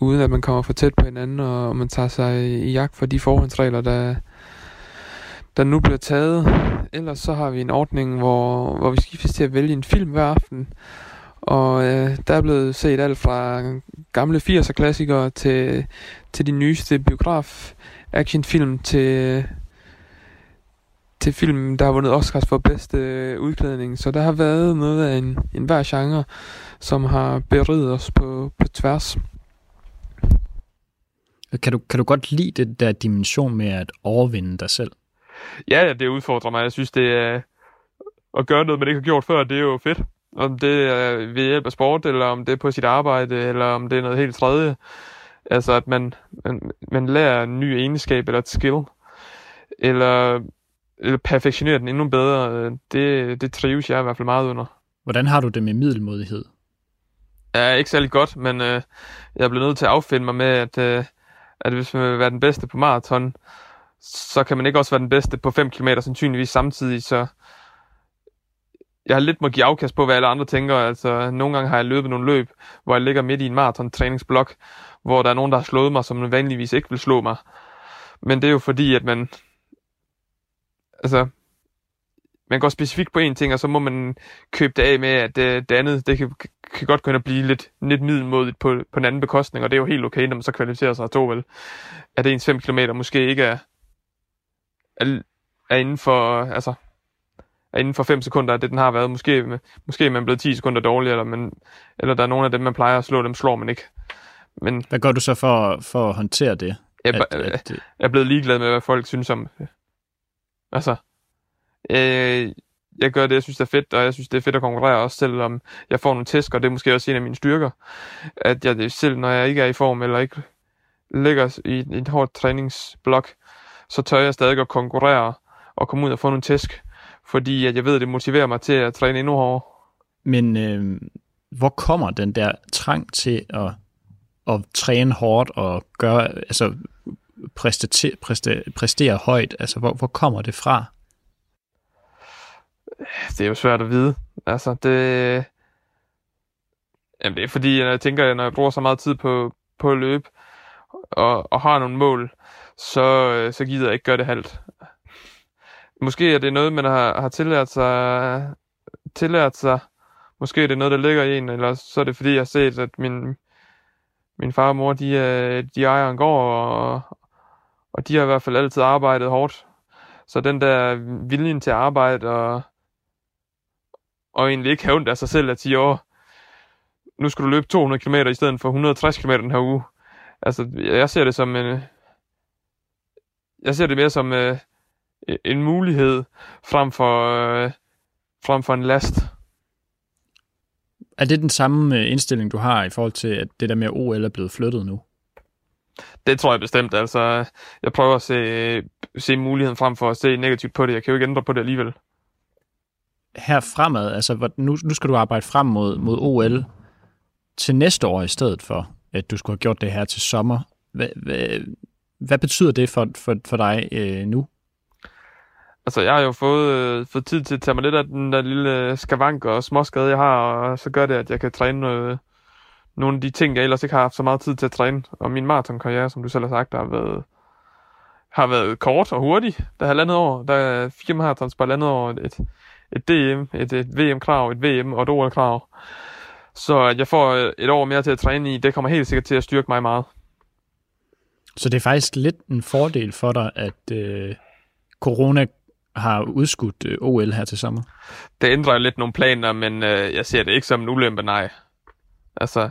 uden at man kommer for tæt på hinanden, og man tager sig i jagt for de forhåndsregler, der, der nu bliver taget. Ellers så har vi en ordning, hvor, hvor vi skiftes til at vælge en film hver aften, og øh, der er blevet set alt fra gamle 80'er klassikere til, til de nyeste biograf actionfilm til til film, der har vundet Oscars for bedste øh, udklædning. Så der har været noget af en, en hver genre, som har beriget os på, på tværs. Kan du, kan du godt lide det der dimension med at overvinde dig selv? Ja, det udfordrer mig. Jeg synes, det er at gøre noget, man ikke har gjort før, det er jo fedt. Om det er ved hjælp af sport, eller om det er på sit arbejde, eller om det er noget helt tredje. Altså, at man, man, man lærer en ny egenskab eller et skill, eller, eller perfektionerer den endnu bedre. Det, det trives jeg i hvert fald meget under. Hvordan har du det med middelmodighed? er ikke særlig godt, men øh, jeg blev nødt til at affinde mig med, at, øh, at hvis man vil være den bedste på maraton, så kan man ikke også være den bedste på 5 km sandsynligvis samtidig, så jeg har lidt må give afkast på, hvad alle andre tænker. Altså, nogle gange har jeg løbet nogle løb, hvor jeg ligger midt i en maraton-træningsblok, hvor der er nogen, der har slået mig, som vanligvis ikke vil slå mig. Men det er jo fordi, at man... Altså, man går specifikt på en ting, og så må man købe det af med, at det, det andet, det kan, kan godt kunne blive lidt, lidt middelmodigt på, på en anden bekostning, og det er jo helt okay, når man så kvalificerer sig to, vel? At ens 5 km måske ikke er, er, er inden for, altså, er inden for 5 sekunder, det den har været. Måske, måske er man blevet 10 sekunder dårligere, eller, man, eller der er nogle af dem, man plejer at slå, dem slår man ikke. Men, hvad gør du så for, for at håndtere det? Jeg, at, at, jeg er blevet ligeglad med, hvad folk synes om. Altså, øh, jeg gør det, jeg synes, det er fedt, og jeg synes, det er fedt at konkurrere også, selvom jeg får nogle tæsk, og det er måske også en af mine styrker, at jeg selv, når jeg ikke er i form, eller ikke ligger i et, et hårdt træningsblok, så tør jeg stadig at konkurrere og komme ud og få nogle tæsk, fordi at jeg ved, at det motiverer mig til at træne endnu hårdere. Men øh, hvor kommer den der trang til at, at træne hårdt og gøre, altså præstere, præstere, præstere højt? Altså, hvor, hvor kommer det fra? Det er jo svært at vide. Altså, det... Jamen, det er fordi, jeg tænker, når jeg bruger så meget tid på, på at løbe, og, og har nogle mål, så, øh, så gider jeg ikke gøre det halvt. Måske er det noget, man har, har tillært sig, tillært sig. Måske er det noget, der ligger i en, eller så er det fordi, jeg har set, at min, min far og mor, de, øh, de ejer en gård, og, og de har i hvert fald altid arbejdet hårdt. Så den der viljen til at arbejde, og, og egentlig ikke have ondt af sig selv at 10 år, nu skal du løbe 200 km i stedet for 160 km den her uge. Altså, jeg ser det som en... Jeg ser det mere som uh, en mulighed frem for, uh, frem for en last. Er det den samme øh, indstilling, du har i forhold til, at det der med OL er blevet flyttet nu? Det tror jeg bestemt. Altså, jeg prøver at se, se muligheden frem for at se negativt på det. Jeg kan jo ikke ændre på det alligevel her fremad, altså nu, nu skal du arbejde frem mod, mod OL til næste år i stedet for, at du skulle have gjort det her til sommer. Hvad, hvad, hvad betyder det for, for, for dig øh, nu? Altså, jeg har jo fået, øh, fået tid til at tage mig lidt af den der lille øh, skavank og småskade, jeg har, og så gør det, at jeg kan træne øh, nogle af de ting, jeg ellers ikke har haft så meget tid til at træne. Og min maratonkarriere, som du selv har sagt, har været, har været kort og hurtig. Der er halvandet år. Der er fire maratons på halvandet år. Et, et DM, et, et VM-krav, et VM og et OL-krav. Så at jeg får øh, et år mere til at træne i, det kommer helt sikkert til at styrke mig meget. Så det er faktisk lidt en fordel for dig, at øh, corona har udskudt øh, OL her til sommer? Det ændrer lidt nogle planer, men øh, jeg ser det ikke som en ulempe, nej. Altså,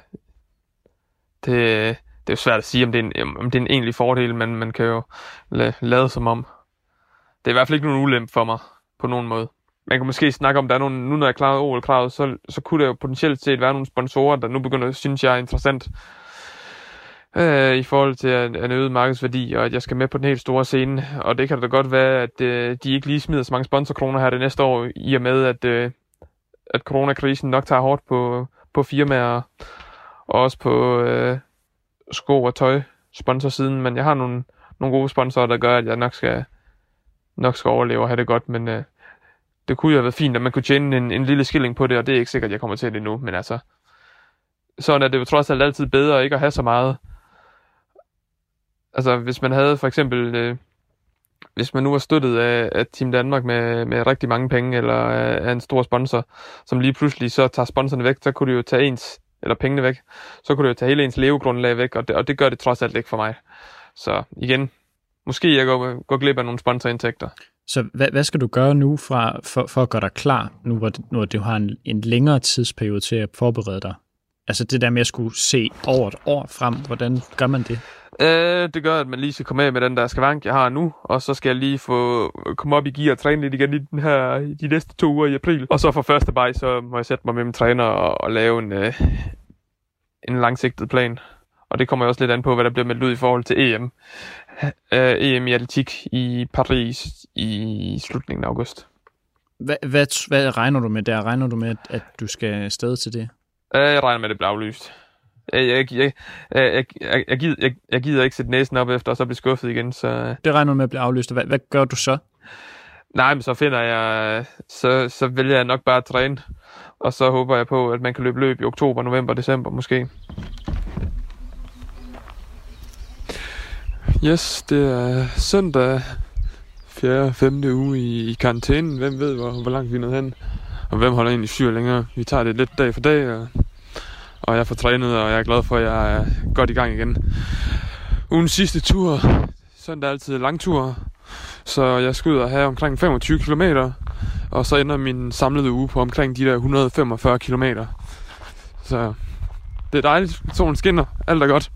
det, det er jo svært at sige, om det er en, om det er en egentlig fordel, men man kan jo lade som om. Det er i hvert fald ikke nogen ulempe for mig, på nogen måde man kan måske snakke om, der er nogle, nu når jeg klarer OL-kravet, så, så kunne der jo potentielt set være nogle sponsorer, der nu begynder at synes, jeg er interessant øh, i forhold til en øget markedsværdi, og at jeg skal med på den helt store scene. Og det kan da godt være, at øh, de ikke lige smider så mange sponsorkroner her det næste år, i og med, at, øh, at coronakrisen nok tager hårdt på, på firmaer, og også på øh, sko og tøj sponsorsiden. Men jeg har nogle, nogle gode sponsorer, der gør, at jeg nok skal, nok skal overleve og have det godt, men... Øh, det kunne jo have været fint, at man kunne tjene en, en lille skilling på det, og det er ikke sikkert, at jeg kommer til det nu, men altså, sådan er det jo trods alt altid bedre ikke at have så meget. Altså, hvis man havde for eksempel, øh, hvis man nu var støttet af, af Team Danmark med, med rigtig mange penge, eller af, af en stor sponsor, som lige pludselig så tager sponsorerne væk, så kunne det jo tage ens, eller pengene væk, så kunne det jo tage hele ens levegrundlag væk, og det, og det gør det trods alt ikke for mig. Så igen, måske jeg går, går glip af nogle sponsorindtægter. Så hvad, hvad skal du gøre nu fra, for, for at gøre dig klar, nu hvor, nu du har en, en længere tidsperiode til at forberede dig? Altså det der med at skulle se over et år frem, hvordan gør man det? Øh, det gør, at man lige skal komme af med den der skavank, jeg har nu, og så skal jeg lige få komme op i gear og træne lidt igen i den her, de næste to uger i april. Og så for første bag, så må jeg sætte mig med min træner og, og lave en, øh, en langsigtet plan. Og det kommer jo også lidt an på, hvad der bliver meldt ud i forhold til EM. Øh, EM i atletik i Paris i slutningen af august. Hvad, hvad, hvad regner du med der? Regner du med, at, at du skal afsted til det? Øh, jeg regner med, at det bliver aflyst. Jeg, jeg, jeg, jeg, jeg, jeg, gider, jeg, jeg gider ikke sætte næsen op efter, og så blive skuffet igen. Så... Det regner du med at blive aflyst. Hvad, hvad gør du så? Nej, men så finder jeg, så, så vælger jeg nok bare at træne. Og så håber jeg på, at man kan løbe løb i oktober, november, december måske. Yes, det er søndag 4. 5. uge i, i karantænen. Hvem ved, hvor, hvor langt vi er nået hen? Og hvem holder egentlig syr længere? Vi tager det lidt dag for dag, og, og jeg får trænet, og jeg er glad for, at jeg er godt i gang igen. Ugens sidste tur. Søndag er altid langtur. Så jeg skal ud og have omkring 25 km, og så ender min samlede uge på omkring de der 145 km. Så det er dejligt. Solen skinner. Alt er godt.